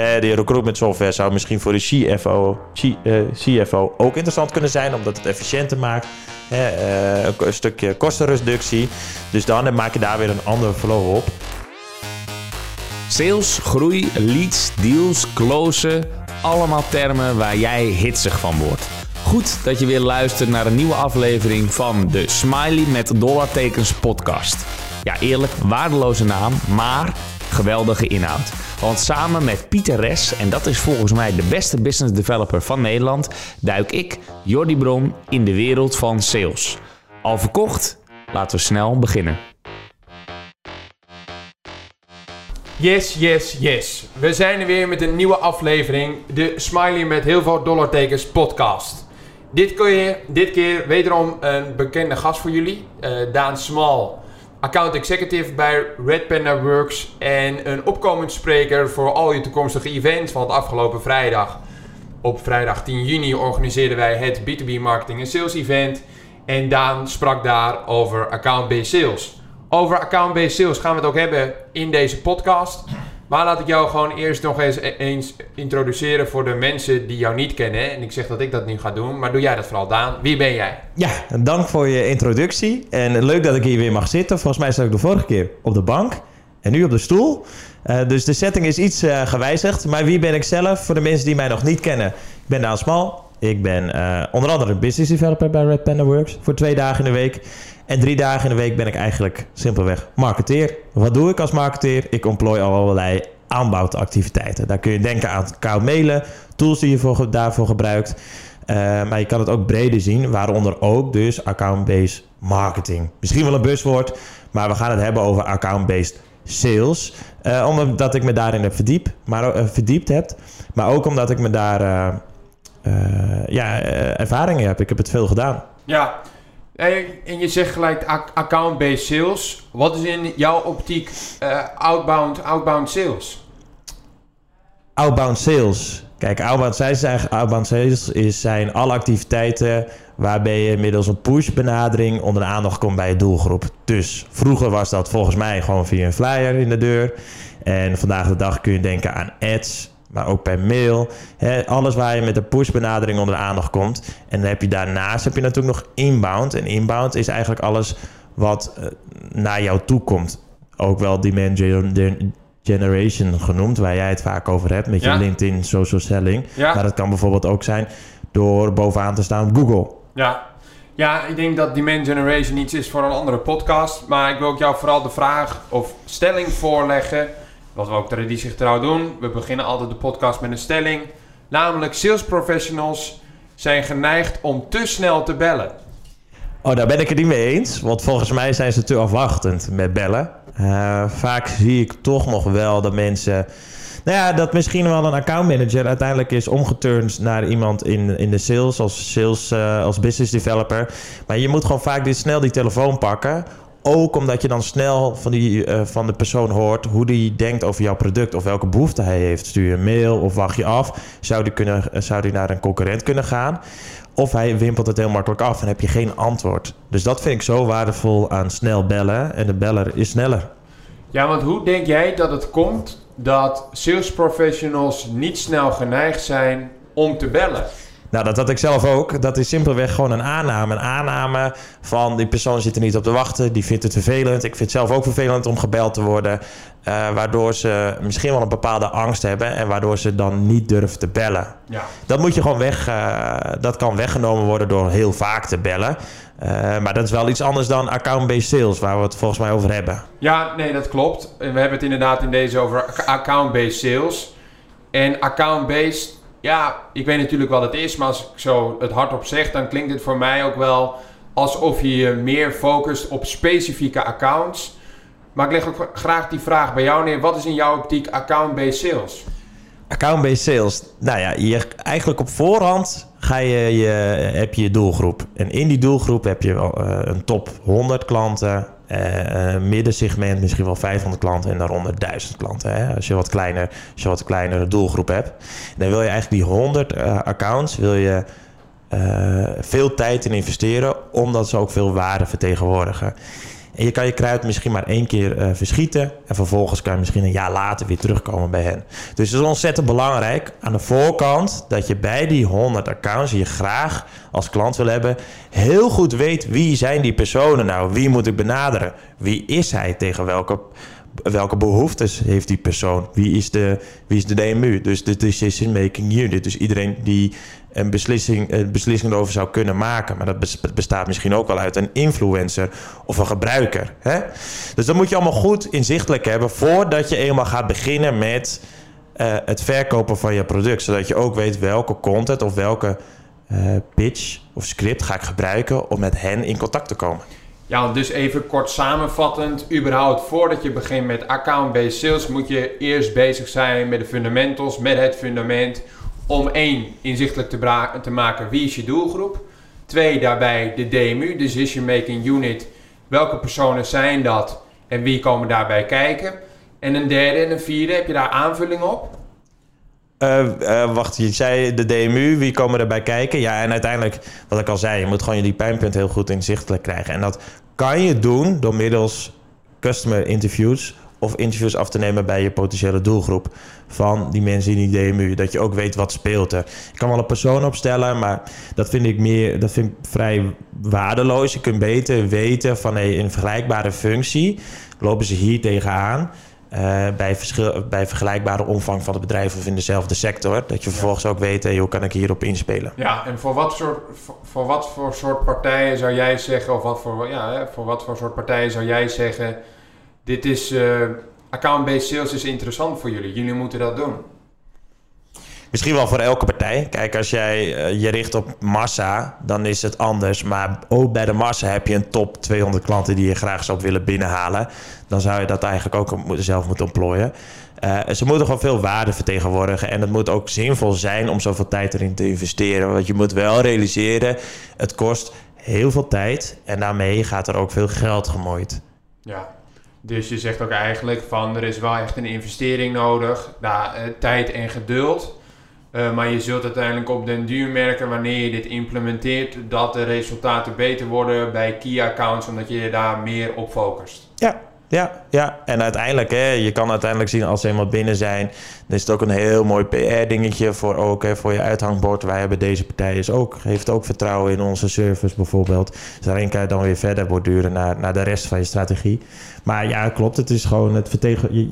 Uh, die recruitment software zou misschien voor de CFO, CFO ook interessant kunnen zijn, omdat het efficiënter maakt. Uh, een stukje kostenreductie. Dus dan maak je daar weer een andere flow op. Sales, groei, leads, deals, closen. Allemaal termen waar jij hitsig van wordt. Goed dat je weer luistert naar een nieuwe aflevering van de Smiley met dollartekens podcast. Ja, eerlijk, waardeloze naam, maar geweldige inhoud. Want samen met Pieter Res, en dat is volgens mij de beste business developer van Nederland, duik ik, Jordi Bron, in de wereld van sales. Al verkocht? Laten we snel beginnen. Yes, yes, yes. We zijn er weer met een nieuwe aflevering. De Smiley met heel veel dollartekens podcast. Dit keer, dit keer wederom een bekende gast voor jullie. Uh, Daan Smal, account executive bij Red Panda Works. En een opkomend spreker voor al je toekomstige events. Want afgelopen vrijdag, op vrijdag 10 juni, organiseerden wij het B2B Marketing en Sales Event. En Daan sprak daar over account-based sales. Over account-based sales gaan we het ook hebben in deze podcast. Maar laat ik jou gewoon eerst nog eens, e- eens introduceren voor de mensen die jou niet kennen. En ik zeg dat ik dat nu ga doen, maar doe jij dat vooral, Daan. Wie ben jij? Ja, dank voor je introductie. En leuk dat ik hier weer mag zitten. Volgens mij zat ik de vorige keer op de bank en nu op de stoel. Uh, dus de setting is iets uh, gewijzigd. Maar wie ben ik zelf? Voor de mensen die mij nog niet kennen. Ik ben Daan Smal. Ik ben uh, onder andere business developer bij Red Panda Works voor twee dagen in de week. En drie dagen in de week ben ik eigenlijk simpelweg marketeer. Wat doe ik als marketeer? Ik ontplooi allerlei aanbouwactiviteiten. Daar kun je denken aan koud mailen, tools die je voor, daarvoor gebruikt. Uh, maar je kan het ook breder zien, waaronder ook dus account-based marketing. Misschien wel een buswoord, maar we gaan het hebben over account-based sales. Uh, omdat ik me daarin heb verdiep, maar, verdiept heb. Maar ook omdat ik me daar ja, ervaringen heb. Ik heb het veel gedaan. Ja, en je zegt gelijk account-based sales. Wat is in jouw optiek uh, outbound, outbound sales? Outbound sales. Kijk, outbound sales, outbound sales is, zijn alle activiteiten waarbij je middels een push-benadering onder de aandacht komt bij je doelgroep. Dus vroeger was dat volgens mij gewoon via een flyer in de deur. En vandaag de dag kun je denken aan ads, maar ook per mail. alles waar je met een push-benadering onder de aandacht komt. En dan heb je daarnaast heb je natuurlijk nog inbound. En inbound is eigenlijk alles wat uh, naar jou toe komt. Ook wel demand generation genoemd, waar jij het vaak over hebt met je LinkedIn social selling. Ja. Maar dat kan bijvoorbeeld ook zijn door bovenaan te staan op Google. Ja. Ja, ik denk dat demand generation iets is voor een andere podcast. Maar ik wil ook jou vooral de vraag of stelling voorleggen wat we ook traditiegetrouw doen. We beginnen altijd de podcast met een stelling. Namelijk, sales professionals zijn geneigd om te snel te bellen. Oh, daar ben ik het niet mee eens. Want volgens mij zijn ze te afwachtend met bellen. Uh, vaak zie ik toch nog wel dat mensen... Nou ja, dat misschien wel een accountmanager uiteindelijk is omgeturnd naar iemand in, in de sales, als sales, uh, als business developer. Maar je moet gewoon vaak dit, snel die telefoon pakken ook omdat je dan snel van, die, uh, van de persoon hoort hoe die denkt over jouw product of welke behoefte hij heeft. Stuur je een mail of wacht je af? Zou die, kunnen, eh, zou die naar een concurrent kunnen gaan? Of hij wimpelt het heel makkelijk af en heb je geen antwoord. Dus dat vind ik zo waardevol aan snel bellen. En de beller is sneller. Ja, want hoe denk jij dat het komt dat sales professionals niet snel geneigd zijn om te bellen? Nou, dat had ik zelf ook. Dat is simpelweg gewoon een aanname. Een aanname van die persoon zit er niet op te wachten. Die vindt het vervelend. Ik vind het zelf ook vervelend om gebeld te worden. Uh, waardoor ze misschien wel een bepaalde angst hebben. En waardoor ze dan niet durven te bellen. Ja. Dat moet je gewoon weg. Uh, dat kan weggenomen worden door heel vaak te bellen. Uh, maar dat is wel iets anders dan account-based sales, waar we het volgens mij over hebben. Ja, nee, dat klopt. We hebben het inderdaad in deze over account-based sales. En account-based ja, ik weet natuurlijk wat het is, maar als ik zo het hardop zeg, dan klinkt het voor mij ook wel alsof je je meer focust op specifieke accounts. Maar ik leg ook graag die vraag bij jou neer. Wat is in jouw optiek account-based sales? Account-based sales. Nou ja, je, eigenlijk op voorhand ga je, je, heb je je doelgroep. En in die doelgroep heb je uh, een top 100 klanten, uh, middensegment misschien wel 500 klanten en daaronder 1000 klanten. Hè? Als je wat kleiner, als je wat kleinere doelgroep hebt. Dan wil je eigenlijk die 100 uh, accounts wil je veel tijd in investeren, omdat ze ook veel waarde vertegenwoordigen. En je kan je kruid misschien maar één keer uh, verschieten. En vervolgens kan je misschien een jaar later weer terugkomen bij hen. Dus het is ontzettend belangrijk aan de voorkant dat je bij die 100 accounts die je graag als klant wil hebben, heel goed weet wie zijn die personen nou? Wie moet ik benaderen? Wie is hij tegen welke welke behoeftes heeft die persoon? Wie is de, wie is de DMU? Dus de Decision Making Unit. Dus iedereen die een beslissing, een beslissing erover zou kunnen maken. Maar dat bestaat misschien ook wel uit een influencer of een gebruiker. Hè? Dus dat moet je allemaal goed inzichtelijk hebben voordat je eenmaal gaat beginnen met uh, het verkopen van je product. Zodat je ook weet welke content of welke uh, pitch of script ga ik gebruiken om met hen in contact te komen. Ja, dus even kort samenvattend. Überhaupt voordat je begint met account-based sales moet je eerst bezig zijn met de fundamentals, met het fundament. Om één, inzichtelijk te, te maken wie is je doelgroep. Twee, daarbij de DMU, Decision Making Unit. Welke personen zijn dat en wie komen daarbij kijken? En een derde en een vierde, heb je daar aanvulling op? Uh, uh, wacht, je zei de DMU, wie komen erbij kijken? Ja, en uiteindelijk, wat ik al zei, je moet gewoon die pijnpunt heel goed inzichtelijk krijgen. En dat kan je doen door middels customer interviews of interviews af te nemen bij je potentiële doelgroep van die mensen in die DMU. Dat je ook weet wat speelt er. Je kan wel een persoon opstellen, maar dat vind ik meer, dat vind ik vrij waardeloos. Je kunt beter weten van hey, een vergelijkbare functie lopen ze hier tegenaan. Uh, bij, verschil, bij vergelijkbare omvang van het bedrijf of in dezelfde sector. Dat je vervolgens ook weet, hey, hoe kan ik hierop inspelen. Ja, en voor wat, soort, voor, voor, wat voor soort partijen zou jij zeggen, of wat voor, ja, voor wat voor soort partijen zou jij zeggen, dit is uh, account-based sales is interessant voor jullie, jullie moeten dat doen? Misschien wel voor elke partij. Kijk, als jij uh, je richt op massa, dan is het anders. Maar ook bij de massa heb je een top 200 klanten die je graag zou willen binnenhalen. Dan zou je dat eigenlijk ook zelf moeten ontplooien. Uh, ze moeten gewoon veel waarde vertegenwoordigen. En het moet ook zinvol zijn om zoveel tijd erin te investeren. Want je moet wel realiseren, het kost heel veel tijd. En daarmee gaat er ook veel geld gemoeid. Ja, dus je zegt ook eigenlijk van er is wel echt een investering nodig. Nou, tijd en geduld. Uh, maar je zult uiteindelijk op den duur merken wanneer je dit implementeert dat de resultaten beter worden bij key accounts omdat je je daar meer op focust. Ja, ja, ja. En uiteindelijk, hè, je kan uiteindelijk zien als ze eenmaal binnen zijn, dan is het ook een heel mooi PR-dingetje voor, ook, hè, voor je uithangbord. Wij hebben deze partij is ook, heeft ook vertrouwen in onze service bijvoorbeeld. Dus daarin kan je dan weer verder borduren naar, naar de rest van je strategie. Maar ja, klopt. Het is gewoon het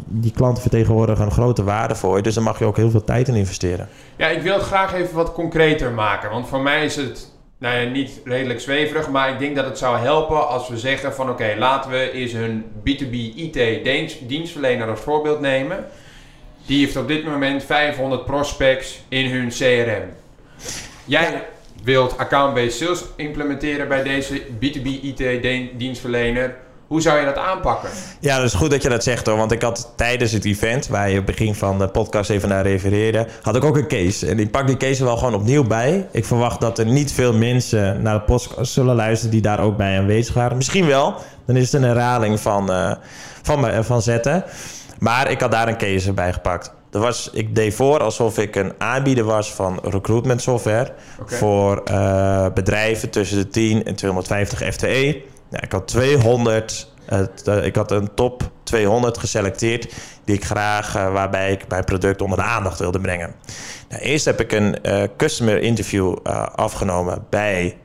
die klanten vertegenwoordigen een grote waarde voor je. Dus daar mag je ook heel veel tijd in investeren. Ja, ik wil het graag even wat concreter maken. Want voor mij is het nou ja, niet redelijk zweverig, maar ik denk dat het zou helpen als we zeggen van oké, laten we eens een B2B IT dienstverlener als voorbeeld nemen. Die heeft op dit moment 500 prospects in hun CRM. Jij wilt account-based sales implementeren bij deze B2B IT dienstverlener. Hoe zou je dat aanpakken? Ja, dat is goed dat je dat zegt hoor. Want ik had tijdens het event, waar je op het begin van de podcast even naar refereerde, had ik ook een case. En ik pak die case er wel gewoon opnieuw bij. Ik verwacht dat er niet veel mensen naar de podcast zullen luisteren die daar ook bij aanwezig waren. Misschien wel. Dan is het een herhaling van, uh, van, van zetten. Maar ik had daar een case bij gepakt. Dat was, ik deed voor alsof ik een aanbieder was van recruitment software. Voor uh, bedrijven tussen de 10 en 250 FTE. Ja, ik had 200, uh, ik had een top 200 geselecteerd die ik graag, uh, waarbij ik mijn product onder de aandacht wilde brengen. Nou, eerst heb ik een uh, customer interview afgenomen bij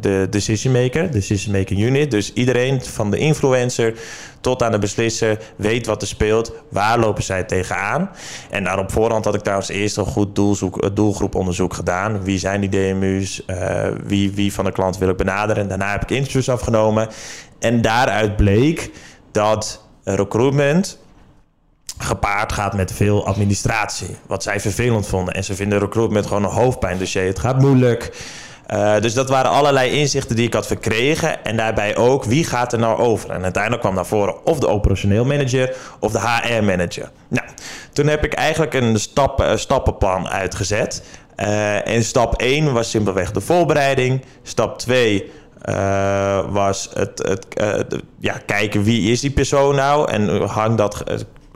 de decision maker, decision making unit. Dus iedereen van de influencer tot aan de beslisser weet wat er speelt, waar lopen zij tegenaan. En daar op voorhand had ik trouwens eerst een goed doelzoek, doelgroeponderzoek gedaan. Wie zijn die DMU's? Uh, wie, wie van de klant wil ik benaderen? Daarna heb ik interviews afgenomen. En daaruit bleek dat recruitment gepaard gaat met veel administratie. Wat zij vervelend vonden. En ze vinden recruitment gewoon een hoofdpijndossier. Het gaat moeilijk. Uh, dus dat waren allerlei inzichten die ik had verkregen. En daarbij ook, wie gaat er nou over? En uiteindelijk kwam naar voren of de operationeel manager of de HR manager. Nou, toen heb ik eigenlijk een stap, uh, stappenplan uitgezet. En stap 1 was simpelweg de voorbereiding. Stap 2 uh, was het, het ja, kijken wie is die persoon nou en hang dat,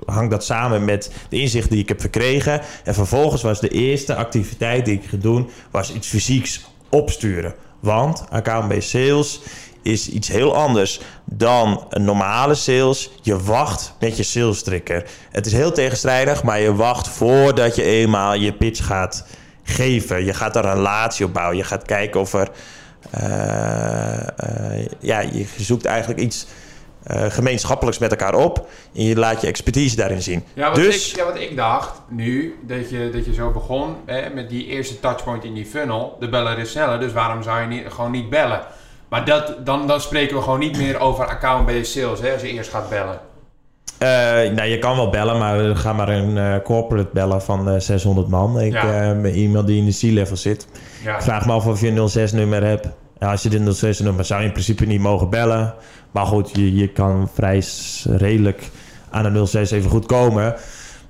hang dat samen met de inzichten die ik heb verkregen. En vervolgens was de eerste activiteit die ik ga doen was iets fysieks opsturen. Want account-based sales is iets heel anders dan een normale sales. Je wacht met je sales trigger. Het is heel tegenstrijdig, maar je wacht voordat je eenmaal je pitch gaat geven. Je gaat een relatie op bouwen. Je gaat kijken of er... eh, eh, ja, je zoekt eigenlijk iets eh, gemeenschappelijks met elkaar op. En je laat je expertise daarin zien. Ja, wat, dus... ik, ja, wat ik dacht nu, dat je, dat je zo begon hè, met die eerste touchpoint in die funnel. De beller is sneller, dus waarom zou je niet, gewoon niet bellen? Maar dat, dan, dan spreken we gewoon niet meer over account-based sales, hè, als je eerst gaat bellen. Eh, nou, je kan wel bellen, maar ga maar een eh, corporate bellen van eh, 600 man. Ik, Ja. eh, iemand die in de C-level zit. Ja. Vraag me af of je een 06-nummer hebt. Ja, als je dit 06-nummer zou je in principe niet mogen bellen. Maar goed, je, je kan vrij redelijk aan een 06 even goed komen.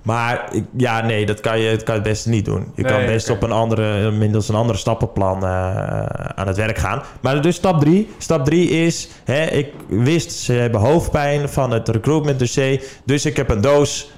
Maar ik- ja, nee, dat kan je, dat kan je het beste niet doen. Je Nee, kan best op een andere, middels een andere stappenplan eh, aan het werk gaan. Maar dus stap 3. Stap 3 is, hè, ik wist ze hebben hoofdpijn van het recruitment dossier. Dus ik heb een doos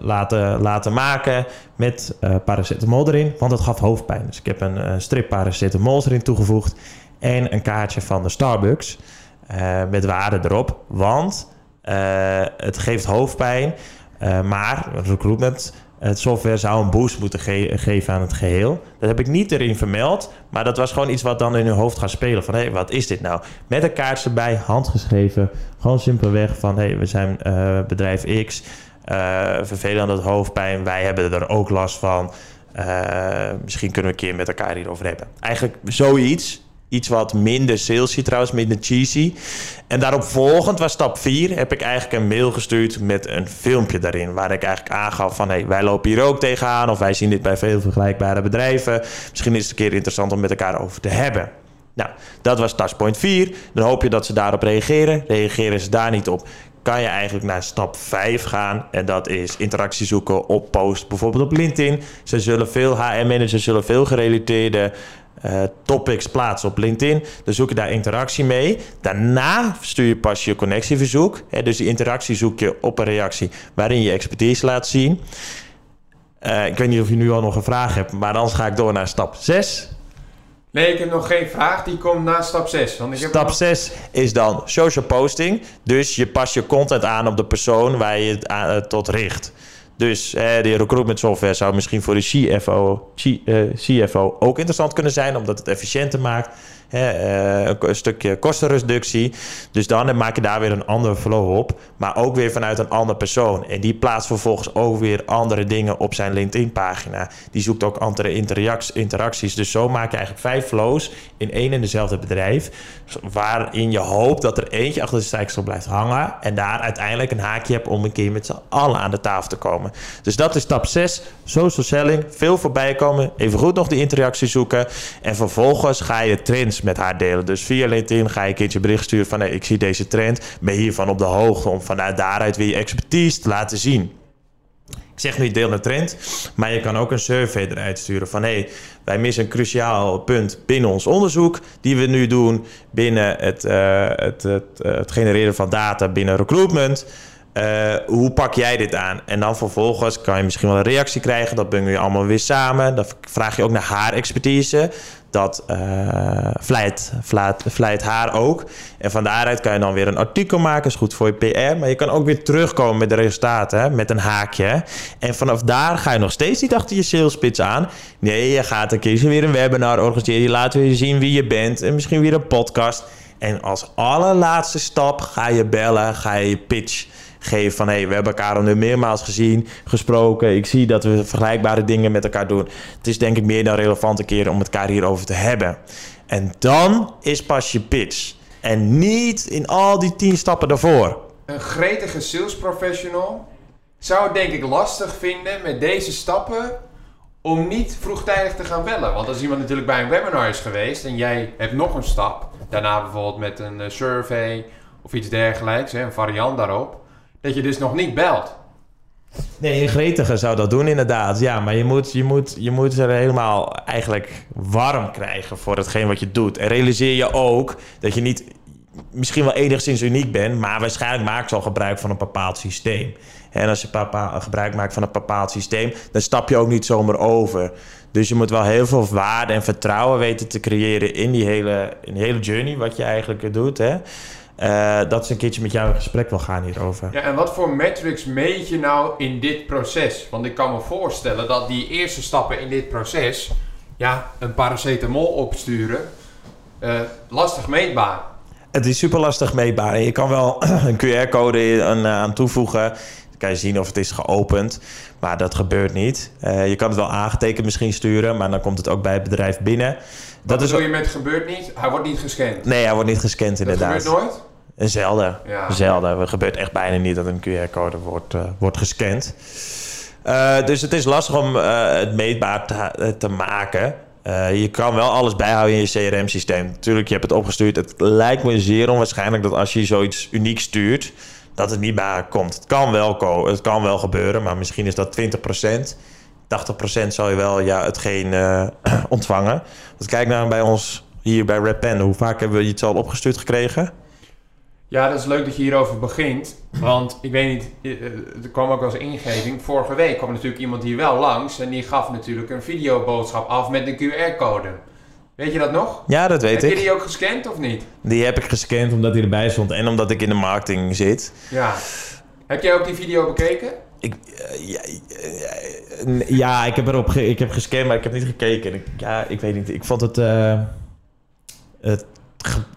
laten, laten maken met eh paracetamol erin. Want het gaf hoofdpijn. Dus ik heb een eh, strip paracetamol erin toegevoegd. En een kaartje van de Starbucks eh, met waarde erop. Want eh, het geeft hoofdpijn. Eh, maar recruitment het software zou een boost moeten ge- geven aan het geheel. Dat heb ik niet erin vermeld. Maar dat was gewoon iets wat dan in hun hoofd gaat spelen. Van hé, wat is dit nou? Met een kaart erbij, handgeschreven. Gewoon simpelweg van hé, we zijn eh, bedrijf X. eh vervelend dat hoofdpijn. Wij hebben er ook last van. Eh, misschien kunnen we een keer met elkaar hierover hebben. Eigenlijk zoiets. Iets wat minder salesy trouwens, minder cheesy. En daarop volgend was stap 4. Heb ik eigenlijk een mail gestuurd met een filmpje daarin. Waar ik eigenlijk aangaf van... Hey, wij lopen hier ook tegenaan. Of wij zien dit bij veel vergelijkbare bedrijven. Misschien is het een keer interessant om met elkaar over te hebben. Nou, dat was touchpoint 4. Dan hoop je dat ze daarop reageren. Reageren ze daar niet op kan je eigenlijk naar stap 5 gaan. En dat is interactie zoeken op post, bijvoorbeeld op LinkedIn. Ze zullen veel HR-managers zullen veel gerelateerde eh, topics plaatsen op LinkedIn. Dan zoek je daar interactie mee. Daarna stuur je pas je connectieverzoek. Hè, dus die interactie zoek je op een reactie waarin je expertise laat zien. Eh, ik weet niet of je nu al nog een vraag hebt, maar anders ga ik door naar stap 6. Nee, ik heb nog geen vraag. Die komt na stap 6. Want ik heb Stap nog- 6 is dan social posting. Dus je past je content aan op de persoon waar je het aan- eh, tot richt. Dus eh, de recruitment software zou misschien voor de CFO, C- eh, CFO ook interessant kunnen zijn, omdat het efficiënter maakt. Eh, een, stukje kostenreductie. Dus dan maak je daar weer een andere flow op. Maar ook weer vanuit een andere persoon. En die plaatst vervolgens ook weer andere dingen op zijn LinkedIn-pagina. Die zoekt ook andere interac- interacties. Dus zo maak je eigenlijk vijf flows in één en dezelfde bedrijf. Waarin je hoopt dat er eentje achter de stijgsel blijft hangen. En daar uiteindelijk een haakje hebt om een keer met z'n allen aan de tafel te komen. Dus dat is stap 6. Social selling. Veel voorbij komen. Even goed nog die interactie zoeken. En vervolgens ga je trends met haar delen. Dus via LinkedIn ga je een keertje bericht sturen van... Hey, ik zie deze trend. Ben hiervan op de hoogte om vanuit daaruit weer je expertise te laten zien. Ik zeg niet deel een trend, maar je kan ook een survey eruit sturen van hé, hey, wij missen een cruciaal punt binnen ons onderzoek die we nu doen binnen het, eh, het, het, eh, het genereren van data binnen recruitment. Eh, hoe pak jij dit aan? En dan vervolgens kan je misschien wel een reactie krijgen. Dat brengen je allemaal weer samen. Dan vraag je ook naar haar expertise. Dat eh vlijt, haar ook. En van daaruit kan je dan weer een artikel maken. is goed voor je PR. Maar je kan ook weer terugkomen met de resultaten. Met een haakje. En vanaf daar ga je nog steeds niet achter je sales pitch aan. Nee, je gaat een keer weer een webinar organiseren. Je laat weer zien wie je bent. En misschien weer een podcast. En als allerlaatste stap ga je bellen. Ga je je pitch geven van... hé, hey, we hebben elkaar al nu meermaals gezien, gesproken. Ik zie dat we vergelijkbare dingen met elkaar doen. Het is denk ik meer dan relevant een keer om het elkaar hierover te hebben. En dan is pas je pitch. En niet in al die tien stappen daarvoor. Een gretige sales professional zou het denk ik lastig vinden met deze stappen om niet vroegtijdig te gaan bellen. Want als iemand natuurlijk bij een webinar is geweest en jij hebt nog een stap, daarna bijvoorbeeld met een eh, survey of iets dergelijks, een variant daarop, dat je dus nog niet belt. Nee, een gretige zou dat doen inderdaad. Ja, maar je moet, je, moet, je moet er helemaal eigenlijk warm krijgen voor hetgeen wat je doet. En realiseer je ook dat je niet... misschien wel enigszins uniek ben, maar waarschijnlijk maak ze al gebruik van een bepaald systeem. En als je papa, gebruik maakt van een bepaald systeem, dan stap je ook niet zomaar over. Dus je moet wel heel veel waarde en vertrouwen weten te creëren in die hele, in die hele journey, wat je eigenlijk doet. Hè? Uh, dat is een keertje met jou in gesprek wil gaan hierover. Ja, en wat voor metrics meet je nou in dit proces? Want ik kan me voorstellen dat die eerste stappen in dit proces, ja, een paracetamol opsturen, uh, lastig meetbaar. Het is super lastig meetbaar. Je kan wel een QR-code aan toevoegen. Kan je zien of het is geopend. Maar dat gebeurt niet. Uh, je kan het wel aangetekend misschien sturen, maar dan komt het ook bij het bedrijf binnen. Dat is je met gebeurt niet? Hij wordt niet gescand? Nee, hij wordt niet gescand inderdaad. Dat gebeurt nooit? Zelden. Ja. Zelden. Het gebeurt echt bijna niet dat een QR-code wordt, uh, wordt gescand. Uh, dus het is lastig om het meetbaar te, te maken. Uh, je kan wel alles bijhouden in je CRM-systeem. Natuurlijk, je hebt het opgestuurd. Het lijkt me zeer onwaarschijnlijk dat als je zoiets uniek stuurt, dat het niet bij komt. Het kan wel, het kan wel gebeuren, maar misschien is dat 20%. 80% zal je wel ja, hetgeen uh, ontvangen. Want kijk naar bij ons hier bij Red Pen. Hoe vaak hebben we iets al opgestuurd gekregen? Ja, dat is leuk dat je hierover begint. Want ik weet niet, eh, eh, er kwam ook als ingeving. Vorige week kwam natuurlijk iemand hier wel langs. En die gaf natuurlijk een videoboodschap af met een QR-code. Weet je dat nog? Ja, dat weet ik. Heb je die ook gescand of niet? Die heb ik gescand omdat hij erbij stond en omdat ik in de marketing zit. Ja. Heb jij ook die video bekeken? Ik, uh, ja, ja, ik heb erop ge ik heb gescand, maar ik heb niet gekeken. Ik, ja, ik weet niet. Ik vond het uh,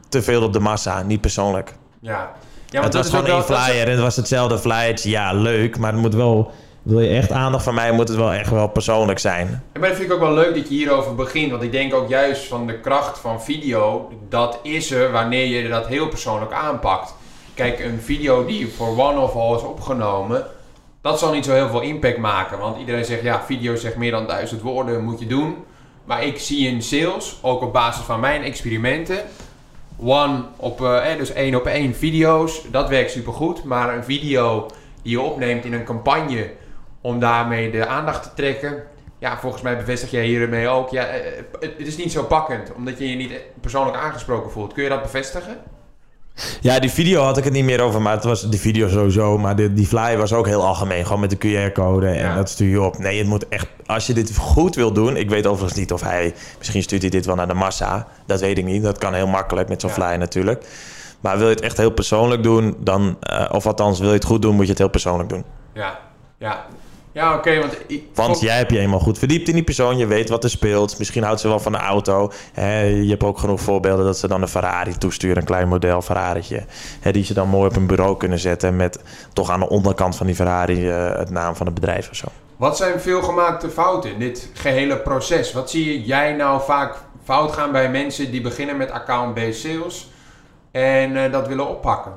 te veel op de massa, niet persoonlijk. Ja. ja het was gewoon één flyer en het was hetzelfde flyer. Ja, leuk, maar het moet wel... Wil je echt aandacht van mij, moet het wel echt wel persoonlijk zijn. En dat vind ik ook wel leuk dat je hierover begint. Want ik denk ook juist van de kracht van video, dat is er wanneer je dat heel persoonlijk aanpakt. Kijk, een video die voor One of All is opgenomen, dat zal niet zo heel veel impact maken. Want iedereen zegt, ja, video zegt meer dan duizend woorden, moet je doen. Maar ik zie in sales, ook op basis van mijn experimenten, one op, eh, dus één op één video's, dat werkt supergoed. Maar een video die je opneemt in een campagne om daarmee de aandacht te trekken. Ja, volgens mij bevestig jij hiermee ook. Ja, eh, het, het is niet zo pakkend, omdat je je niet persoonlijk aangesproken voelt. Kun je dat bevestigen? Ja, die video had ik het niet meer over, maar het was de video sowieso. Maar de, die flyer was ook heel algemeen, gewoon met de QR-code en dat stuur je op. Nee, het moet echt, als je dit goed wil doen, ik weet overigens niet of hij, misschien stuurt hij dit wel naar de massa. Dat weet ik niet, dat kan heel makkelijk met zo'n flyer natuurlijk. Maar wil je het echt heel persoonlijk doen, dan, uh, of althans wil je het goed doen, moet je het heel persoonlijk doen. Ja, ja. Ja, oké, want... Want jij hebt je eenmaal goed verdiept in die persoon. Je weet wat er speelt. Misschien houdt ze wel van de auto. je hebt ook genoeg voorbeelden dat ze dan een Ferrari toesturen. Een klein model Ferrari'tje. die ze dan mooi op een bureau kunnen zetten... met toch aan de onderkant van die Ferrari uh, het naam van het bedrijf of zo. Wat zijn veelgemaakte fouten in dit gehele proces? Wat zie jij nou vaak fout gaan bij mensen die beginnen met account-based sales... en uh, dat willen oppakken?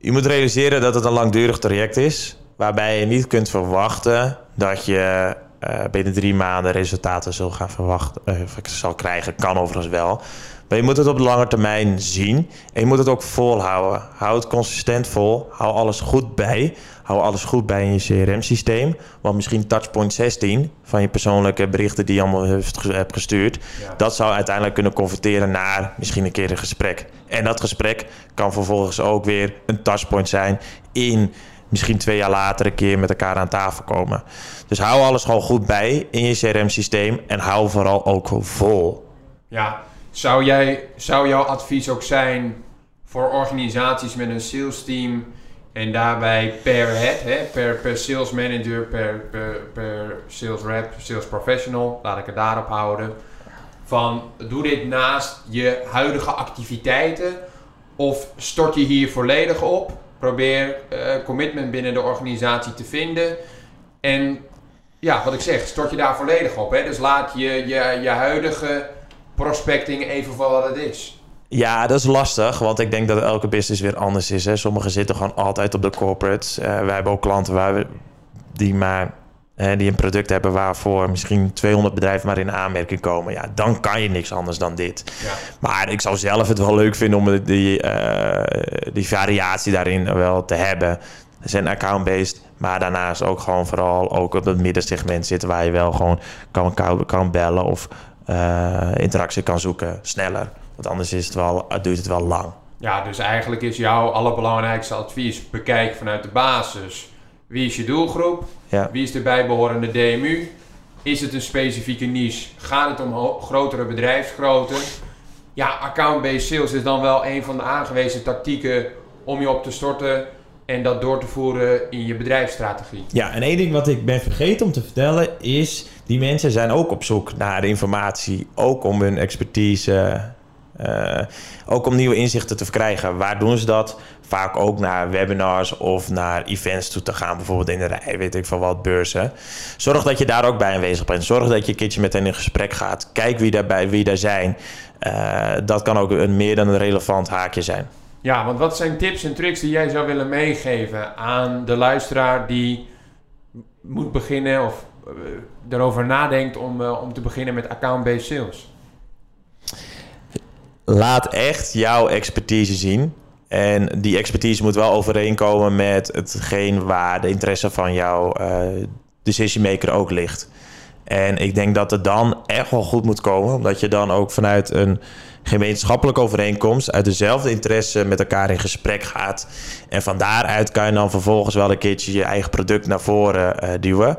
Je moet realiseren dat het een langdurig traject is waarbij je niet kunt verwachten dat je uh, binnen drie maanden resultaten zal gaan verwachten, uh, zal krijgen. Kan overigens wel. Maar je moet het op de lange termijn zien. En je moet het ook volhouden. Hou het consistent vol. Hou alles goed bij. Hou alles goed bij in je CRM-systeem. Want misschien touchpoint 16 van je persoonlijke berichten die je allemaal hebt gestuurd. Dat zou uiteindelijk kunnen converteren naar misschien een keer een gesprek. En dat gesprek kan vervolgens ook weer een touchpoint zijn in misschien twee jaar later een keer met elkaar aan tafel komen. Dus hou alles gewoon goed bij in je CRM-systeem en hou vooral ook vol. Ja, zou, jij, zou jouw advies ook zijn voor organisaties met een sales team en daarbij per head, hè, per, per sales manager, per, per, per sales rep, sales professional, laat ik het daarop houden. Van doe dit naast je huidige activiteiten of stort je hier volledig op Probeer uh, commitment binnen de organisatie te vinden. En ja, wat ik zeg, stort je daar volledig op. Hè? Dus laat je, je, je huidige prospecting even voor wat het is. Ja, dat is lastig, want ik denk dat elke business weer anders is. Hè. Sommigen zitten gewoon altijd op de corporates. Uh, wij hebben ook klanten waar we, die maar die een product hebben waarvoor misschien 200 bedrijven maar in aanmerking komen. Ja, dan kan je niks anders dan dit. Ja. Maar ik zou zelf het wel leuk vinden om die, uh, die variatie daarin wel te hebben. Zijn account-based, maar daarnaast ook gewoon vooral ook op het middensegment zitten waar je wel gewoon kan, kan bellen of uh, interactie kan zoeken sneller. Want anders is het wel, duurt het wel lang. Ja, dus eigenlijk is jouw allerbelangrijkste advies: bekijk vanuit de basis. Wie is je doelgroep? Ja. Wie is de bijbehorende DMU? Is het een specifieke niche? Gaat het om grotere bedrijfsgrootte? Ja, account-based sales is dan wel een van de aangewezen tactieken om je op te storten en dat door te voeren in je bedrijfsstrategie. Ja, en één ding wat ik ben vergeten om te vertellen is... die mensen zijn ook op zoek naar informatie. Ook om hun expertise... eh, ook om nieuwe inzichten te verkrijgen. Waar doen ze dat? Vaak ook naar webinars of naar events toe te gaan. Bijvoorbeeld in de rij, weet ik van wat, beurzen. Zorg dat je daar ook bij aanwezig bent. Zorg dat je een keertje met hen in gesprek gaat. Kijk wie daarbij, wie daar zijn. Eh, dat kan ook een meer dan een relevant haakje zijn. Ja, want wat zijn tips en tricks die jij zou willen meegeven aan de luisteraar die moet beginnen of eh, erover nadenkt om, om te beginnen met account-based sales? Laat echt jouw expertise zien. En die expertise moet wel overeenkomen met hetgeen waar de interesse van jouw eh decision maker ook ligt. En ik denk dat het dan echt wel goed moet komen, omdat je dan ook vanuit een gemeenschappelijke overeenkomst uit dezelfde interesse met elkaar in gesprek gaat. En van daaruit kan je dan vervolgens wel een keertje je eigen product naar voren eh, duwen.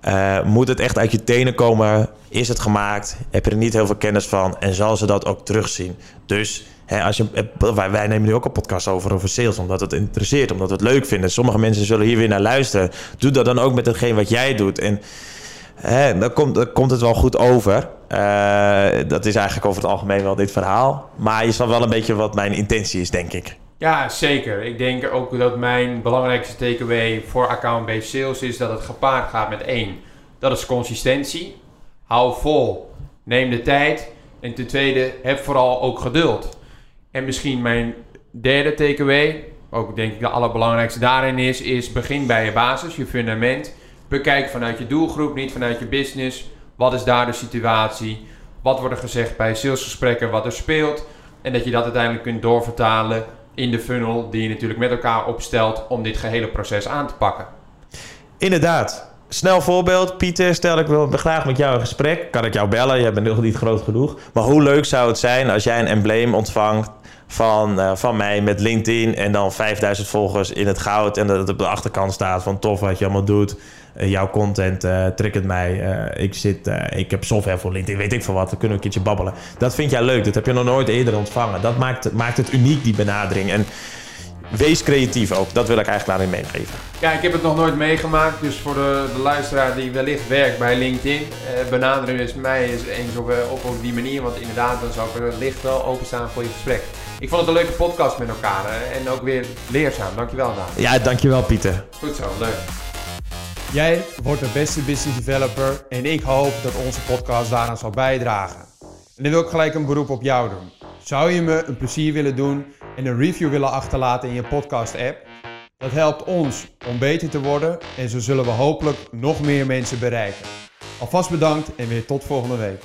Eh, moet het echt uit je tenen komen? Is het gemaakt? Heb je er niet heel veel kennis van? En zal ze dat ook terugzien? Dus hè, als je, eh, wij, nemen nu ook een podcast over, over sales, omdat het interesseert, omdat we het leuk vinden. Sommige mensen zullen hier weer naar luisteren. Doe dat dan ook met hetgeen wat jij doet. En hè, dan, komt, komt het wel goed over. Eh, dat is eigenlijk over het algemeen wel dit verhaal. Maar je snapt wel een beetje wat mijn intentie is, denk ik. Ja, zeker. Ik denk ook dat mijn belangrijkste takeaway voor account-based sales is dat het gepaard gaat met één. Dat is consistentie. Hou vol. Neem de tijd. En ten tweede, heb vooral ook geduld. En misschien mijn derde takeaway, ook denk ik de allerbelangrijkste daarin is, is begin bij je basis, je fundament. Bekijk vanuit je doelgroep, niet vanuit je business. Wat is daar de situatie? Wat wordt er gezegd bij salesgesprekken, wat er speelt? En dat je dat uiteindelijk kunt doorvertalen in de funnel die je natuurlijk met elkaar opstelt om dit gehele proces aan te pakken. Inderdaad. Snel voorbeeld. Pieter, stel ik wil graag met jou een gesprek. Kan ik jou bellen? Jij bent nog niet groot genoeg. Maar hoe leuk zou het zijn als jij een embleem ontvangt van, eh, van mij met LinkedIn... en dan 5000 volgers in het goud... en dat het op de achterkant staat van tof wat je allemaal doet... Eh, jouw content uh, triggert mij. Ik, zit, ik heb software voor LinkedIn, weet ik veel wat. Dan kunnen we een keertje babbelen. Dat vind jij leuk. Dat heb je nog nooit eerder ontvangen. Dat maakt, maakt het uniek, die benadering. En wees creatief ook. Dat wil ik eigenlijk daarin meegeven. Ja, ik heb het nog nooit meegemaakt. Dus voor de, de luisteraar die wellicht werkt bij LinkedIn, eh, benaderen is mij eens eens op, op, op die manier. Want inderdaad, dan zou ik er licht wel openstaan voor je gesprek. Ik vond het een leuke podcast met elkaar hè? en ook weer leerzaam. Dankjewel, Daan. Ja, dankjewel, Pieter. Goed zo, leuk. Jij wordt de beste business developer en ik hoop dat onze podcast daaraan zal bijdragen. En dan wil ik gelijk een beroep op jou doen. Zou je me een plezier willen doen en een review willen achterlaten in je podcast app? Dat helpt ons om beter te worden en zo zullen we hopelijk nog meer mensen bereiken. Alvast bedankt en weer tot volgende week.